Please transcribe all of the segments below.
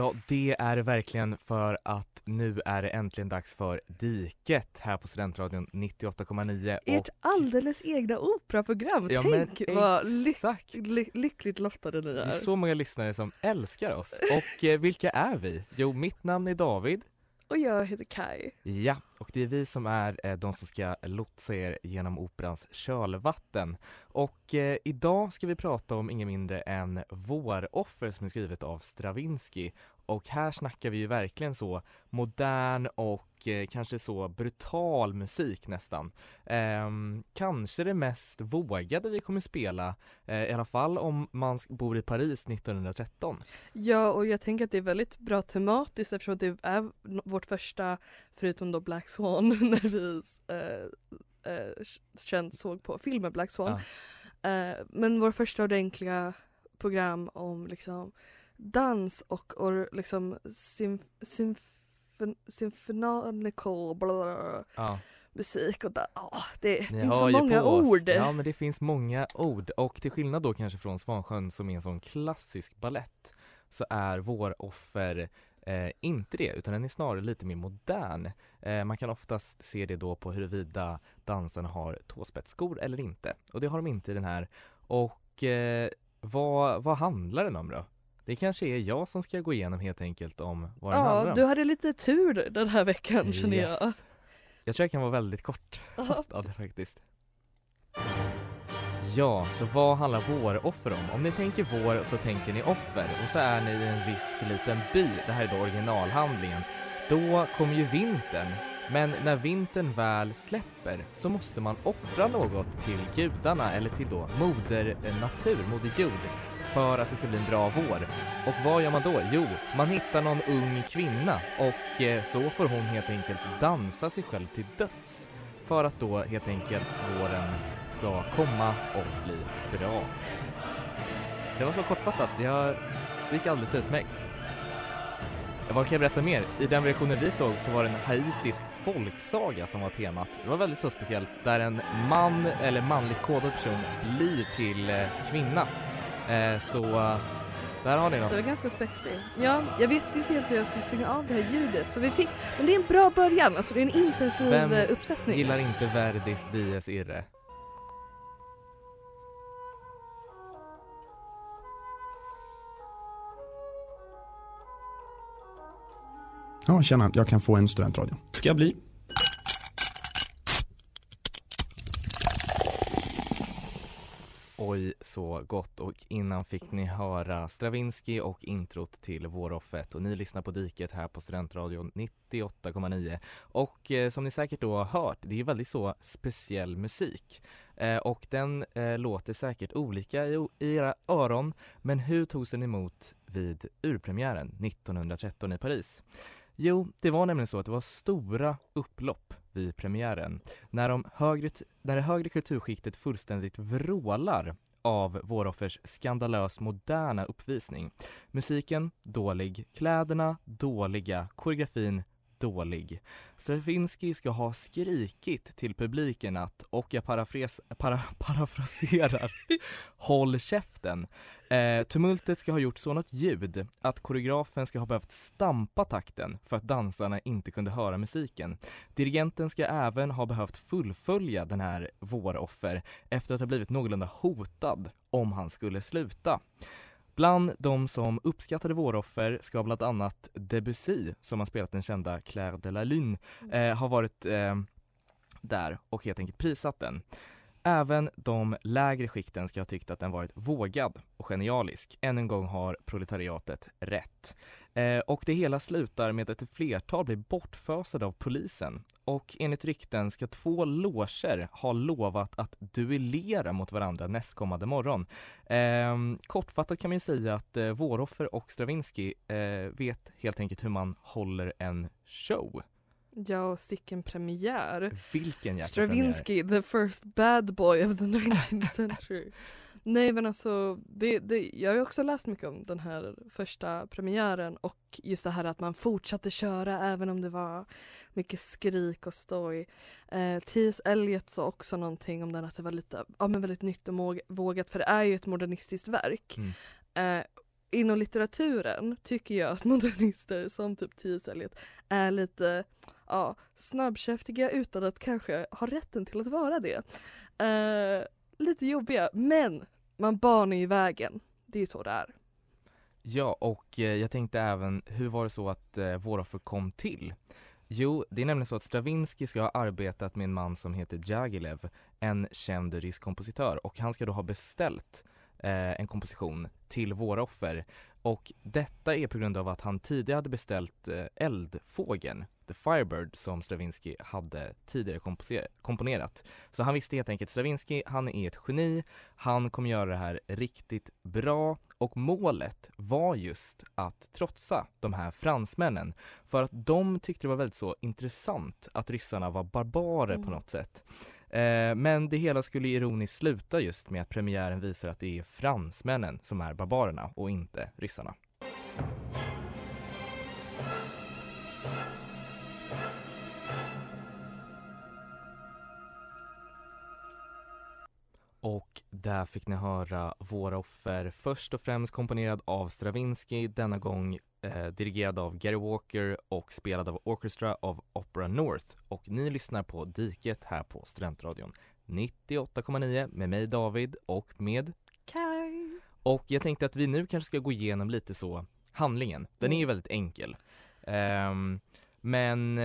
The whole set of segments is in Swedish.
Ja, det är det verkligen för att nu är det äntligen dags för Diket här på Studentradion 98,9 Ert alldeles egna operaprogram. Ja, Tänk vad ly exakt. ly lyckligt lottade ni Det är är. så många lyssnare som älskar oss. Och eh, vilka är vi? Jo, mitt namn är David. Och jag heter Kai. Ja, och det är vi som är eh, de som ska lotsa er genom operans kölvatten. Och eh, idag ska vi prata om inget mindre än Våroffer som är skrivet av Stravinsky. Och här snackar vi ju verkligen så modern och eh, kanske så brutal musik nästan. Ehm, kanske det mest vågade vi kommer spela, eh, i alla fall om man bor i Paris 1913. Ja, och jag tänker att det är väldigt bra tematiskt eftersom det är vårt första, förutom då Black Swan, när vi eh, eh, känt såg på filmen Black Swan. Eh, men vår första ordentliga program om liksom dans och, och liksom symf symfon symphonical bla Ja. musik och ah, det Ni finns så många ord. Ja men det finns många ord och till skillnad då kanske från Svansjön som är en sån klassisk ballett så är Vår offer eh, inte det utan den är snarare lite mer modern. Eh, man kan oftast se det då på huruvida dansarna har tåspetsskor eller inte och det har de inte i den här. Och eh, vad, vad handlar den om då? Det kanske är jag som ska gå igenom helt enkelt om vad den handlar Ja, om. du hade lite tur den här veckan känner jag. Yes. Jag tror jag kan vara väldigt kort Ja. faktiskt. Ja, så vad handlar våroffer om? Om ni tänker vår så tänker ni offer och så är ni i en rysk liten by, det här är då originalhandlingen. Då kommer ju vintern, men när vintern väl släpper så måste man offra något till gudarna eller till då moder natur, moder jord för att det ska bli en bra vår. Och vad gör man då? Jo, man hittar någon ung kvinna och eh, så får hon helt enkelt dansa sig själv till döds för att då helt enkelt våren ska komma och bli bra. Det var så kortfattat, jag, det gick alldeles utmärkt. Eh, vad kan jag berätta mer? I den versionen vi såg så var det en haitisk folksaga som var temat. Det var väldigt så speciellt där en man eller manligt kodad person blir till eh, kvinna. Eh, så där har ni något. Det var ganska spexig. Ja, jag visste inte helt hur jag skulle stänga av det här ljudet så vi fick, men det är en bra början, alltså det är en intensiv Vem eh, uppsättning. Gillar inte Verdis Dies Irre. Ja, tjena, jag kan få en studentradio. Ska jag bli. Oj, så gott. Och innan fick ni höra Stravinsky och introt till Våroffet och ni lyssnar på Diket här på Studentradion 98,9. Och eh, som ni säkert då har hört, det är ju väldigt så speciell musik. Eh, och den eh, låter säkert olika i, i era öron, men hur togs den emot vid urpremiären 1913 i Paris? Jo, det var nämligen så att det var stora upplopp vid premiären. När, de högre, när det högre kulturskiktet fullständigt vrålar av Våroffers skandalös moderna uppvisning. Musiken dålig, kläderna dåliga, koreografin dålig. Stravinsky ska ha skrikit till publiken att, och jag parafres, para, parafraserar, håll käften. Eh, tumultet ska ha gjort sådant ljud att koreografen ska ha behövt stampa takten för att dansarna inte kunde höra musiken. Dirigenten ska även ha behövt fullfölja den här våroffer efter att ha blivit någorlunda hotad om han skulle sluta. Bland de som uppskattade Våroffer ska bland annat Debussy, som har spelat den kända Claire de la Lune, eh, har varit eh, där och helt enkelt prisat den. Även de lägre skikten ska ha tyckt att den varit vågad och genialisk. Än en gång har proletariatet rätt. Eh, och det hela slutar med att ett flertal blir bortfösade av polisen. Och enligt rykten ska två loger ha lovat att duellera mot varandra nästkommande morgon. Eh, kortfattat kan man ju säga att eh, Våroffer och Stravinsky eh, vet helt enkelt hur man håller en show. Ja, och sicken premiär. Vilken jäkla Stravinsky, the first bad boy of the 19th century. Nej men alltså, det, det, jag har ju också läst mycket om den här första premiären och just det här att man fortsatte köra även om det var mycket skrik och stoj. Eh, T.S. Eliot sa också någonting om den att det var lite, ja men väldigt nytt och vågat för det är ju ett modernistiskt verk. Mm. Eh, inom litteraturen tycker jag att modernister som typ T.S. Eliot är lite ja, snabbkäftiga utan att kanske ha rätten till att vara det. Eh, lite jobbiga, men man banar ju vägen. Det är så det är. Ja, och eh, jag tänkte även, hur var det så att eh, Våroffer kom till? Jo, det är nämligen så att Stravinsky ska ha arbetat med en man som heter Jagilev, en känd rysk kompositör och han ska då ha beställt eh, en komposition till Våroffer och detta är på grund av att han tidigare hade beställt eh, Eldfågeln, The Firebird, som Stravinsky hade tidigare komponerat. Så han visste helt enkelt, Stravinsky, han är ett geni, han kommer göra det här riktigt bra och målet var just att trotsa de här fransmännen för att de tyckte det var väldigt så intressant att ryssarna var barbarer på Mm. något sätt. Eh, men det hela skulle ironiskt sluta just med att premiären visar att det är fransmännen som är barbarerna och inte ryssarna. Och där fick ni höra Våra offer, först och främst komponerad av Stravinsky, denna gång eh, dirigerad av Gary Walker och spelad av Orchestra of Opera North. Och ni lyssnar på Diket här på Studentradion 98,9 med mig David och med Kaj. och jag tänkte att vi nu kanske ska gå igenom lite så handlingen. Den är ju väldigt enkel. Ehm, men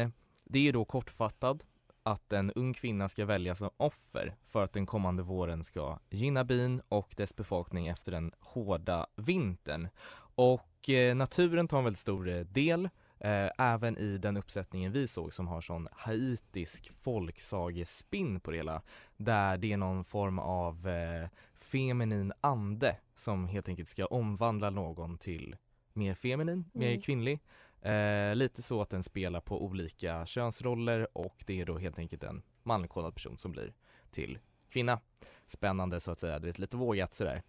det är ju då kortfattad att en ung kvinna ska väljas som offer för att den kommande våren ska gynna bin och dess befolkning efter den hårda vintern. Och eh, naturen tar en väldigt stor eh, del Eh, även i den uppsättningen vi såg som har sån haitisk folksagespinn på det hela. Där det är någon form av feminin ande som helt enkelt ska omvandla någon till mer feminin, mer Mm. kvinnlig. Eh, lite så att den spelar på olika könsroller och det är då helt enkelt en manligkodad person som blir till kvinna. Spännande så att säga, det är lite vågat sådär.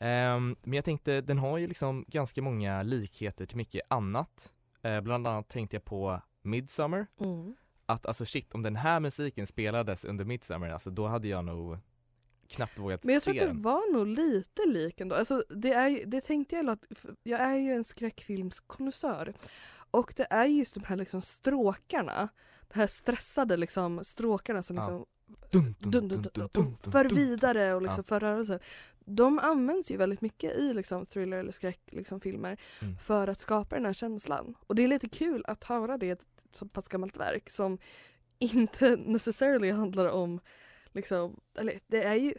Ehm, men jag tänkte, den har ju liksom ganska många likheter till mycket annat. Eh, bland annat tänkte jag på Midsummer, Mm. att alltså shit om den här musiken spelades under Midsummer, alltså då hade jag nog knappt vågat Men jag se tror att det den. var nog lite lik ändå. Alltså, det, är, det tänkte jag att jag är ju en skräckfilmskonnässör. Och det är just de här liksom stråkarna, de här stressade liksom stråkarna som Ja. liksom Dun, dun, dun, dun, dun, för vidare och liksom ja. för rörelser. De används ju väldigt mycket i liksom thriller eller skräckfilmer liksom mm. för att skapa den här känslan. Och det är lite kul att höra det i ett så pass gammalt verk som inte necessarily handlar om liksom, eller det är ju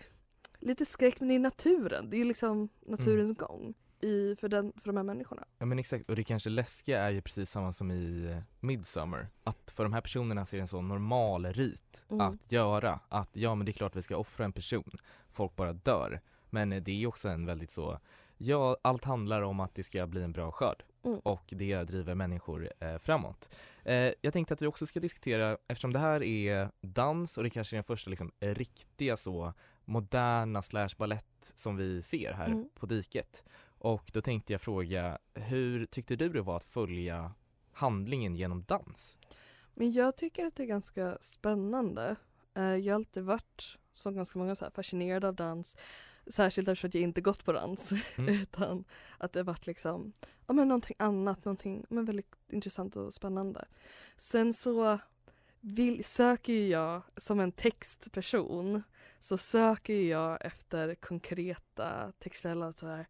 lite skräck men i naturen. Det är ju liksom naturens mm. gång i, för, den, för de här människorna. Ja men exakt, och det kanske läskiga är ju precis samma som i eh, Midsummer. Att för de här personerna så är det en så normal rit Mm. att göra. Att ja men det är klart vi ska offra en person. Folk bara dör. Men eh, det är ju också en väldigt så, ja allt handlar om att det ska bli en bra skörd. Mm. Och det driver människor eh, framåt. Eh, jag tänkte att vi också ska diskutera, eftersom det här är dans och det kanske är den första liksom riktiga så moderna slash ballett som vi ser här Mm. på diket. Och då tänkte jag fråga, hur tyckte du det var att följa handlingen genom dans? Men jag tycker att det är ganska spännande. Eh, jag har alltid varit, som ganska många, så här, fascinerad av dans. Särskilt eftersom jag inte gått på dans. Mm. utan att det varit liksom, ja men någonting annat, någonting men väldigt intressant och spännande. Sen så vill, söker jag, som en textperson, så söker jag efter konkreta textuella så här,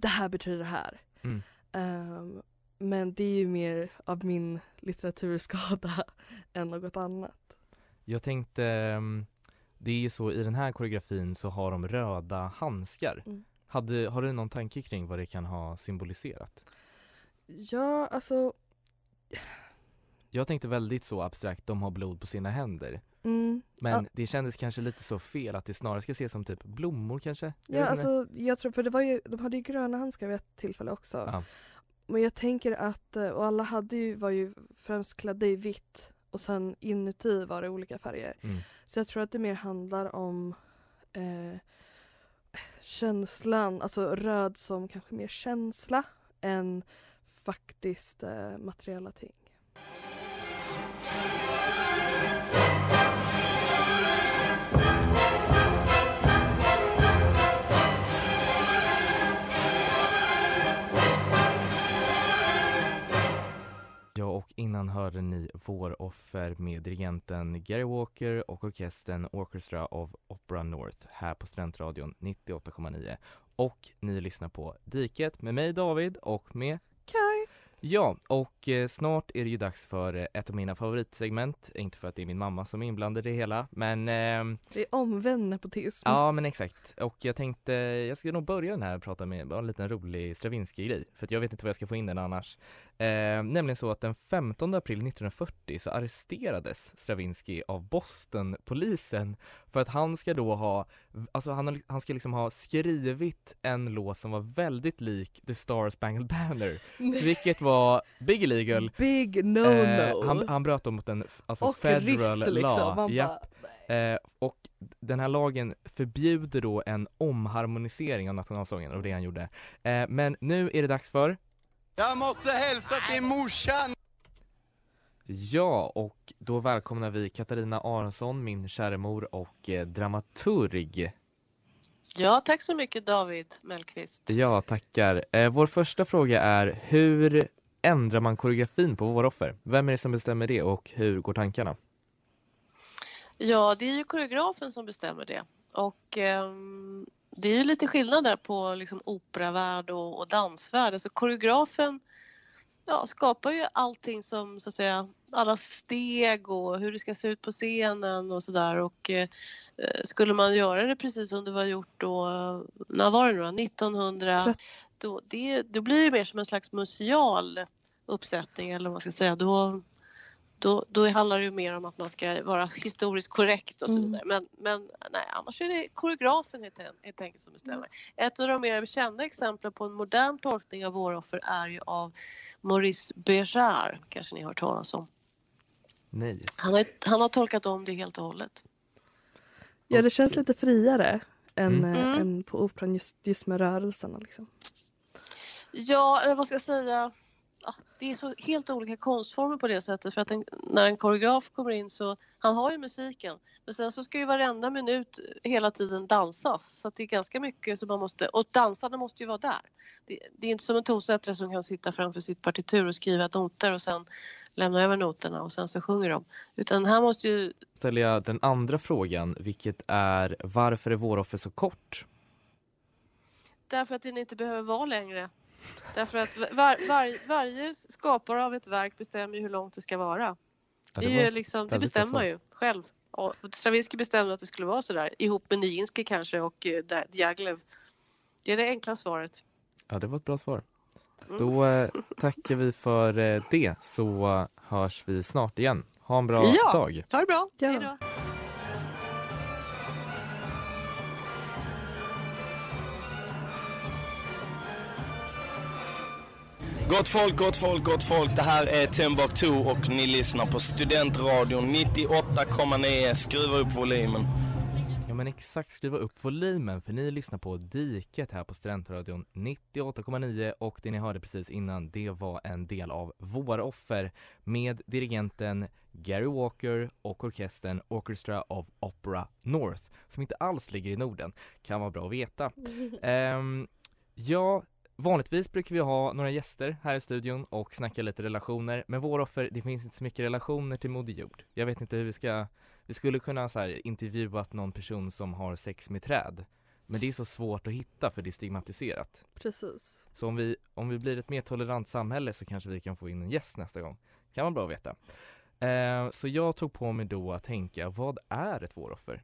det här betyder det här. Mm. Ehm, men det är ju mer av min litteraturskada än något annat. Jag tänkte, ehm, det är ju så i den här koreografin så har de röda handskar. Mm. Hade, har du någon tanke kring vad det kan ha symboliserat? Ja, alltså, Jag tänkte väldigt så abstrakt, de har blod på sina händer. Mm, Men ja, det kändes kanske lite så fel att det snarare ska ses som typ blommor kanske? Jag ja alltså jag tror, för det var ju, de hade ju gröna handskar vid ett tillfälle också. Ja. Men jag tänker att, eh, och alla hade ju, var ju främst klädda i vitt och sen inuti var det olika färger. Mm. Så jag tror att det mer handlar om eh, känslan, alltså röd som kanske mer känsla än faktiskt eh, materiella ting. Och innan hörde ni Vår offer med dirigenten Gary Walker och orkestern Orchestra of Opera North här på Studentradion 98,9. Och ni lyssnar på Diket med mig David och med Kaj! Ja, och eh, snart är det ju dags för eh, ett av mina favoritsegment. Inte för att det är min mamma som är inblandad i det hela, men ehm, Det är omvänd nepotism. Ja men exakt, och jag tänkte, jag ska nog börja den här och prata med bara en liten rolig Stravinsky-grej, för jag vet inte vad jag ska få in den annars. Eh, nämligen så att den 15 april 1940 så arresterades Stravinsky av Boston-polisen för att han ska då ha, alltså han, han ska liksom ha skrivit en låt som var väldigt lik The Star Spangled Banner, vilket var big illegal. Big no-no! Eh, han, han bröt då mot en alltså och federal ryss liksom. law. Bara, Eh, och den här lagen förbjuder då en omharmonisering av nationalsången och det han gjorde. Eh, men nu är det dags för Jag måste hälsa till morsan! Ja, och då välkomnar vi Katarina Aronsson, min kära mor och eh, dramaturg. Ja, tack så mycket David Mellqvist. Ja, tackar. Eh, vår första fråga är hur ändrar man koreografin på Våra offer? Vem är det som bestämmer det och hur går tankarna? Ja, det är ju koreografen som bestämmer det. Och ehm, det är ju lite skillnad där på liksom operavärld och, och dansvärld. Alltså koreografen ja, skapar ju allting som så att säga alla steg och hur det ska se ut på scenen och sådär. Och eh, skulle man göra det precis som det var gjort då, när var det nu då? 1900? Då, det, då blir det mer som en slags museal uppsättning eller vad man ska säga. Då, då, då handlar det ju mer om att man ska vara historiskt korrekt och så Mm. vidare. Men, men nej, annars är det koreografen helt, helt enkelt som bestämmer. Ett av de mer kända exemplen på en modern tolkning av Våra offer är ju av Maurice Béjart, kanske ni har hört talas om. Nej. Han har, han har tolkat om det helt och hållet. Ja, det känns lite friare än, Mm. eh, Mm. än på operan just, just med rörelserna. Liksom. Ja, eller vad ska jag säga? Det är så helt olika konstformer på det sättet för att en, när en koreograf kommer in så han har ju musiken men sen så ska ju varenda minut hela tiden dansas så att det är ganska mycket som man måste och dansarna måste ju vara där. Det, det är inte som en tonsättare som kan sitta framför sitt partitur och skriva noter och sen lämna över noterna och sen så sjunger de. Utan här måste ju Ställer jag den andra frågan, vilket är varför är Våra offer så kort? Därför att den inte behöver vara längre. Därför att var, var, varje skapare av ett verk bestämmer ju hur långt det ska vara. Ja, Det, det är ju var liksom, det bestämmer man ju själv. Och Stravinsky bestämde att det skulle vara sådär ihop med Nijinsky kanske och eh, Diaghilev. Det är det enkla svaret. Ja, det var ett bra svar. Mm. Då eh, tackar vi för eh, det så eh, hörs vi snart igen. Ha en bra Ja. dag. Ha det bra. Ja. Hej då. Gott folk, gott folk, gott folk. Det här är Timbuktu och ni lyssnar på Studentradion 98,9. Skruva upp volymen. Ja men exakt, skruva upp volymen för ni lyssnar på Diket här på Studentradion 98,9 och det ni hörde precis innan det var en del av Våra offer med dirigenten Gary Walker och orkestern Orchestra of Opera North som inte alls ligger i Norden, kan vara bra att veta. Ehm, ja, vanligtvis brukar vi ha några gäster här i studion och snacka lite relationer. Med vår offer, det finns inte så mycket relationer till Moder Jord. Jag vet inte hur vi ska, vi skulle kunna så här, intervjuat någon person som har sex med träd. Men det är så svårt att hitta för det är stigmatiserat. Precis. Så om vi, om vi blir ett mer tolerant samhälle så kanske vi kan få in en gäst nästa gång. Kan vara bra att veta. Eh, så jag tog på mig då att tänka, vad är ett våroffer?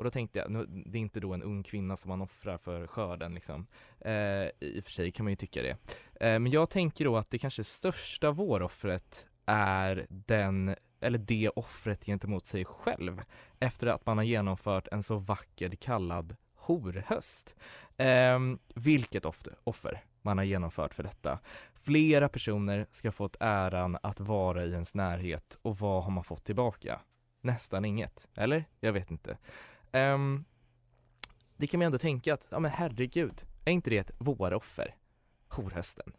Och då tänkte jag, nu, det är inte då en ung kvinna som man offrar för skörden liksom. Eh, I och för sig kan man ju tycka det. Eh, men jag tänker då att det kanske största våroffret är den, eller det offret gentemot sig själv efter att man har genomfört en så vacker kallad horhöst. Eh, vilket offer, offer man har genomfört för detta. Flera personer ska ha fått äran att vara i ens närhet och vad har man fått tillbaka? Nästan inget, eller? Jag vet inte. Um, det kan man ändå tänka att, ja men herregud, är inte det ett våroffer? Horhösten.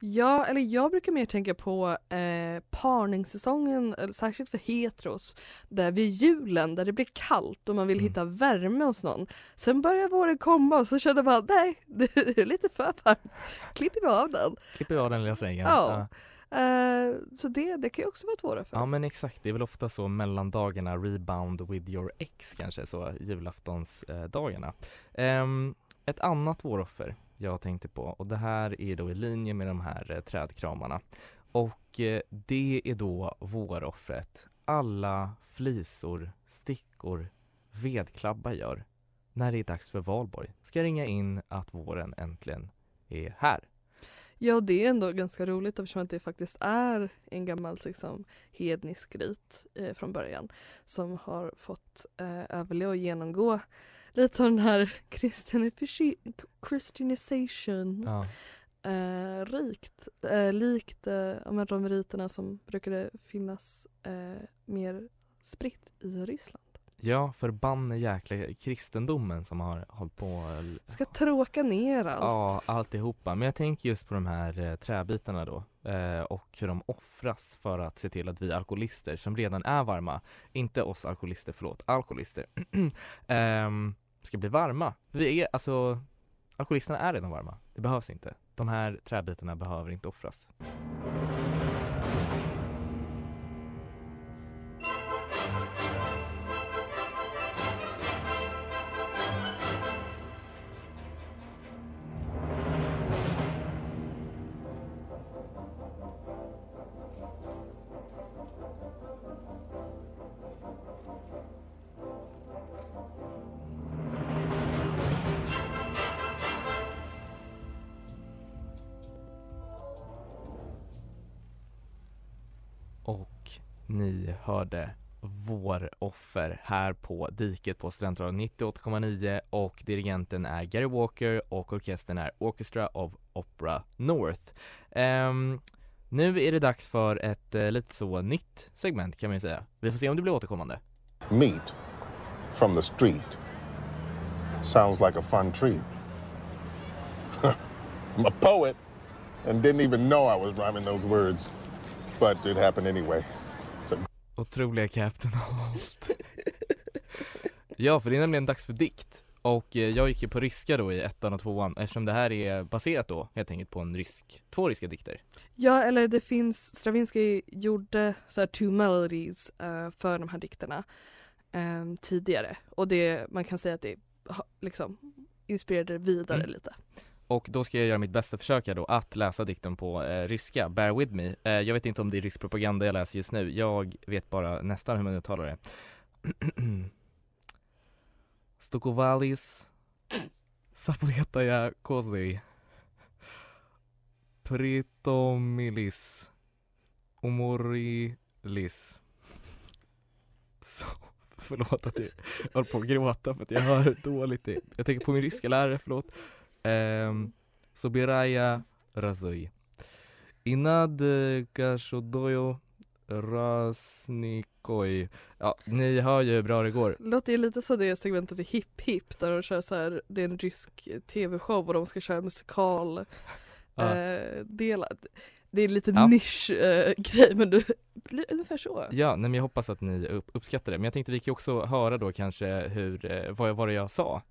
Ja, eller jag brukar mer tänka på eh, parningssäsongen, eller särskilt för heteros, där vid julen där det blir kallt och man vill Mm. hitta värme hos någon. Sen börjar våren komma och så känner man nej, det är lite för varmt. Klipper vi av den. Klipper vi av den lilla svängen? Ja. Eh, så det, det kan ju också vara ett våroffer. Ja men exakt, det är väl ofta så mellandagarna, rebound with your ex kanske, så julaftonsdagarna. Eh, ehm, ett annat våroffer jag tänkte på och det här är då i linje med de här eh, trädkramarna och eh, det är då våroffret alla flisor, stickor, vedklabbar gör när det är dags för valborg. Ska ringa in att våren äntligen är här. Ja, det är ändå ganska roligt eftersom att det faktiskt är en gammal liksom, hednisk rit eh, från början som har fått eh, överleva och genomgå lite av den här christianization Ja. eh, rikt, eh, likt eh, de riterna som brukade finnas eh, mer spritt i Ryssland. Ja, förbanne jäkla kristendomen som har hållit på Ska tråka ner allt. Ja, alltihopa. Men jag tänker just på de här eh, träbitarna då eh, och hur de offras för att se till att vi alkoholister som redan är varma, inte oss alkoholister, förlåt, alkoholister, ehm, ska bli varma. Vi är, alltså, alkoholisterna är redan varma. Det behövs inte. De här träbitarna behöver inte offras. Ni hörde vår offer här på Diket på Studentradion 98,9 och dirigenten är Gary Walker och orkestern är Orchestra of Opera North. Um, nu är det dags för ett uh, lite så nytt segment kan man ju säga. Vi får se om det blir återkommande. Meat from the street sounds like a fun treat. I'm a poet and didn't even know I was rhyming those words, but it happened anyway. Otroliga Captain Holt. ja, för det är nämligen dags för dikt. Och eh, jag gick ju på ryska då i ettan och tvåan eftersom det här är baserat då helt enkelt på en rysk, två ryska dikter. Ja, eller det finns, Stravinsky gjorde så här two melodies eh, för de här dikterna eh, tidigare och det, man kan säga att det liksom inspirerade vidare Mm. lite. Och då ska jag göra mitt bästa försök här då att läsa dikten på eh, ryska, bear with me. Eh, jag vet inte om det är rysk propaganda jag läser just nu, jag vet bara nästan hur man uttalar det. Stokovalis Sapletaja kozi Pritomilis Omorilis Så, förlåt att jag håller på att gråta för att jag hör dåligt. Jag tänker på min ryska lärare, förlåt. Um, Sobiraya Razoi Inad Kashodoyo Rasnikoj. Ja, ni hör ju hur bra det går. Låter ju lite som det segmentet i Hipp Hipp där de kör så här, det är en rysk tv-show och de ska köra musikal Ja. eh, delar. Det är lite Ja. nisch eh, grej men du, ungefär så. Ja, nej men jag hoppas att ni upp, uppskattar det. Men jag tänkte vi kan ju också höra då kanske hur, eh, vad var det jag sa?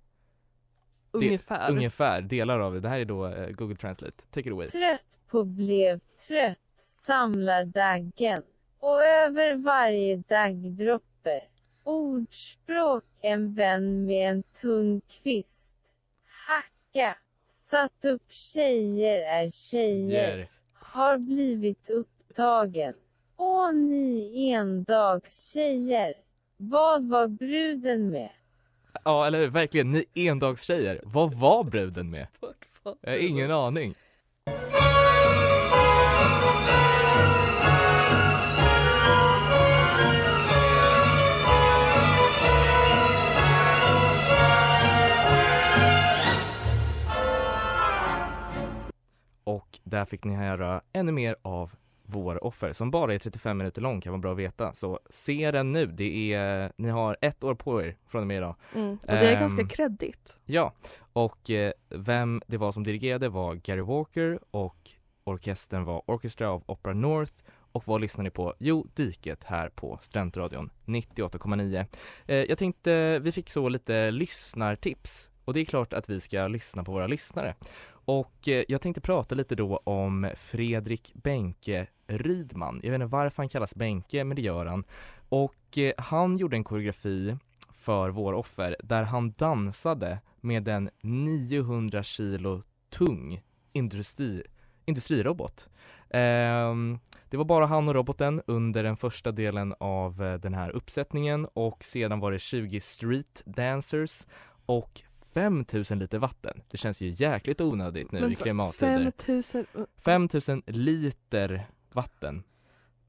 Ungefär. Ungefär, delar av det. Det här är då eh, Google Translate. Take it away. Trött på blev trött, samlar daggen. Och över varje daggdroppe. Ordspråk, en vän med en tung kvist. Hacka. Satt upp tjejer är tjejer. Har blivit upptagen. Åh ni endagstjejer. Vad var bruden med? Ja, eller hur? Verkligen, ni endagstjejer. Vad var bruden med? Jag har ingen aning. Och där fick ni höra ännu mer av vår offer som bara är 35 minuter lång kan vara bra att veta. Så se den nu, det är, ni har ett år på er från och med idag. Mm. Och det är Ehm, ganska kreddigt. Ja, och eh, vem det var som dirigerade var Gary Walker och orkestern var Orchestra of Opera North och vad lyssnar ni på? Jo, Diket här på Studentradion 98,9. Eh, jag tänkte, vi fick så lite lyssnartips och det är klart att vi ska lyssna på våra lyssnare. Och eh, jag tänkte prata lite då om Fredrik Benke Rydman. Jag vet inte varför han kallas Benke, men det gör han. Och eh, han gjorde en koreografi för vår offer där han dansade med en 900 kilo tung industri, industrirobot. Um, det var bara han och roboten under den första delen av eh, den här uppsättningen och sedan var det 20 street dancers och 5000 liter vatten. Det känns ju jäkligt onödigt nu i Men klimattider. 5000 5000 liter vatten.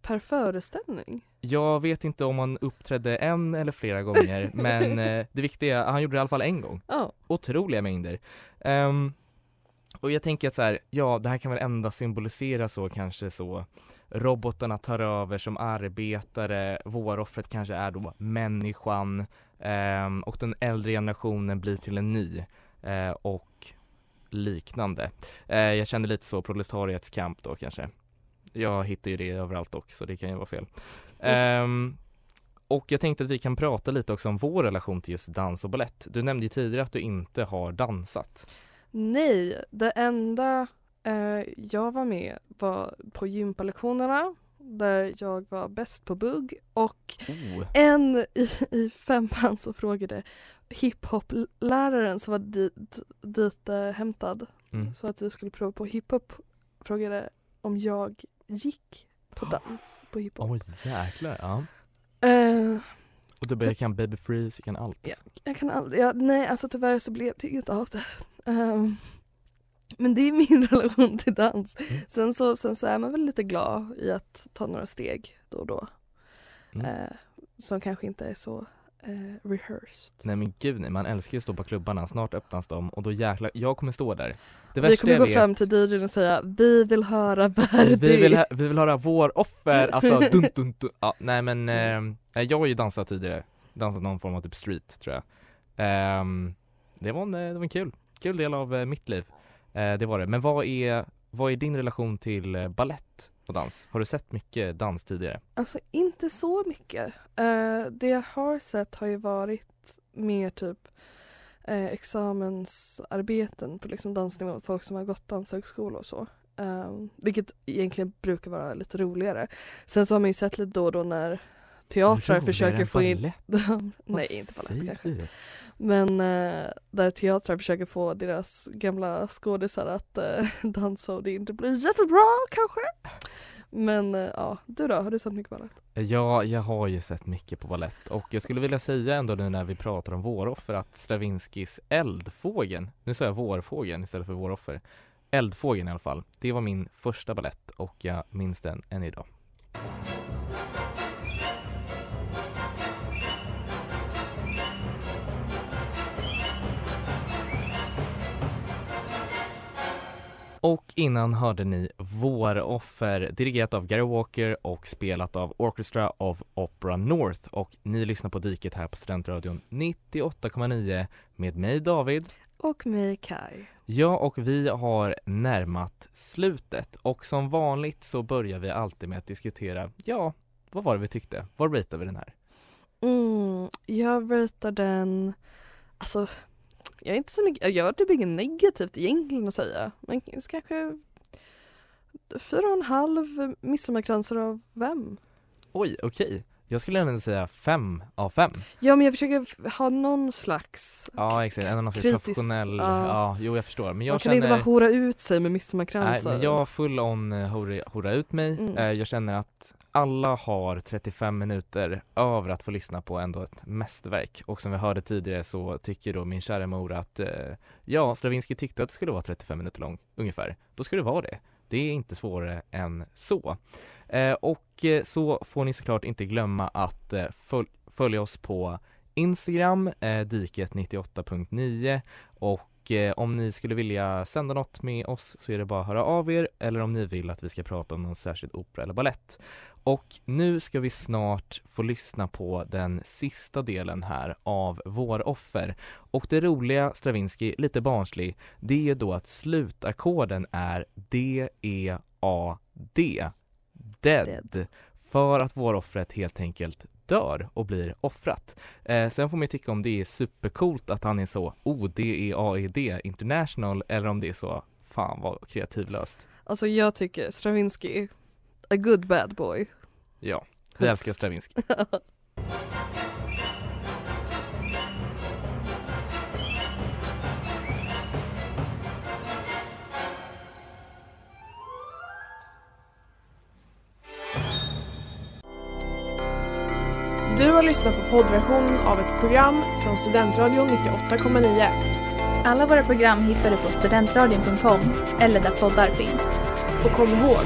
per föreställning? Jag vet inte om han uppträdde en eller flera gånger men eh, det viktiga är, han gjorde det i alla fall en gång. Ja. Otroliga mängder. Ehm, och jag tänker att så här, ja det här kan väl endast symbolisera så kanske så robotarna tar över som arbetare, våroffret kanske är då människan ehm, och den äldre generationen blir till en ny eh, och liknande. Eh, jag kände lite så proletariats kamp då kanske. Jag hittar ju det överallt också, det kan ju vara fel. Ehm, och jag tänkte att vi kan prata lite också om vår relation till just dans och ballett. Du nämnde ju tidigare att du inte har dansat. Nej, det enda eh, jag var med var på gympalektionerna där jag var bäst på bugg och Oh. en i, i femman så frågade hiphop-läraren som var dit, dit eh, hämtad Mm. så att vi skulle prova på hiphop frågade om jag gick på dans på hiphop. Oj jäklar, ja. Eh, Och du bara, jag kan baby freeze, jag kan allt. Jag kan aldrig, ja, nej alltså tyvärr så blev det inget av det. Ehm, men det är min relation till dans. Mm. Sen, så, sen så är man väl lite glad i att ta några steg då och då. Mm. Eh, som kanske inte är så eh, rehearsed. Nej men gud nej, man älskar ju att stå på klubbarna, snart öppnas de och då jäklar, jag kommer stå där. Det Vi kommer jag gå vet- fram till DJn och säga vi vill höra Verdi. vi vill, vi vill höra vår offer, alltså dun, dun, dun. Ja, nej men nej, jag har ju dansat tidigare, dansat någon form av typ street tror jag. Ehm, det, var en, eh, det var en kul, kul del av eh, mitt liv. Eh, det var det. Men vad är, vad är din relation till ballett och dans? Har du sett mycket dans tidigare? Alltså inte så mycket. Det jag har sett har ju varit mer typ eh, examensarbeten på liksom dansnivå, folk som har gått danshögskola och så. Um, vilket egentligen brukar vara lite roligare. Sen så har man ju sett lite då och då när teatrar försöker få in... Nej, inte balett kanske. du? Men eh, där teatrar försöker få deras gamla skådisar att eh, dansa och det inte blir jättebra kanske. Men eh, ja, du då? Har du sett mycket balett? Ja, jag har ju sett mycket på ballett och jag skulle vilja säga ändå nu när vi pratar om våroffer att Stravinskys Eldfågeln, nu sa jag vårfågeln istället för våroffer, Eldfågeln i alla fall, det var min första ballett och jag minns den än idag. Och innan hörde ni Våroffer dirigerat av Gary Walker och spelat av Orchestra of Opera North och ni lyssnar på Diket här på Studentradion 98,9 med mig David Och mig Kai. Ja, och vi har närmat slutet och som vanligt så börjar vi alltid med att diskutera, ja, vad var det vi tyckte? Vad ratear vi den här? Mm, jag ratear den, alltså jag är inte så mycket, jag har typ inget negativt egentligen att säga. Men kanske fyra och en halv midsommarkransar av vem? Oj, okej. Jag skulle även säga fem av fem. Ja men jag försöker ha någon slags Ja exakt, en någon slags Kritiskt, professionell, ja. ja. jo jag förstår. Men jag Man kan känner... inte bara hora ut sig med Nej midsommarkransar. men jag full on eh, hora, hora ut mig. Mm. Eh, Jag känner att alla har 35 minuter över att få lyssna på ändå ett mästerverk. Och som vi hörde tidigare så tycker då min kära mor att eh, ja, Stravinsky tyckte att det skulle vara 35 minuter lång ungefär. Då ska det vara det. Det är inte svårare än så. Eh, och eh, så får ni såklart inte glömma att eh, föl- följa oss på Instagram, eh, diket98.9 och eh, om ni skulle vilja sända något med oss så är det bara att höra av er eller om ni vill att vi ska prata om någon särskild opera eller ballett. Och nu ska vi snart få lyssna på den sista delen här av Våroffer. Och det roliga, Stravinsky, lite barnslig, det är då att slutackorden är D-E-A-D. Dead. För att våroffret helt enkelt dör och blir offrat. Eh, sen får man ju tycka om det är supercoolt att han är så O-D-E-A-E-D international eller om det är så fan vad kreativlöst. Alltså jag tycker Stravinsky, a good bad boy. Ja, vi älskar Stravinsky. Du har lyssnat på poddversion av ett program från Studentradion 98,9. Alla våra program hittar du på studentradion.com eller där poddar finns. Och kom ihåg,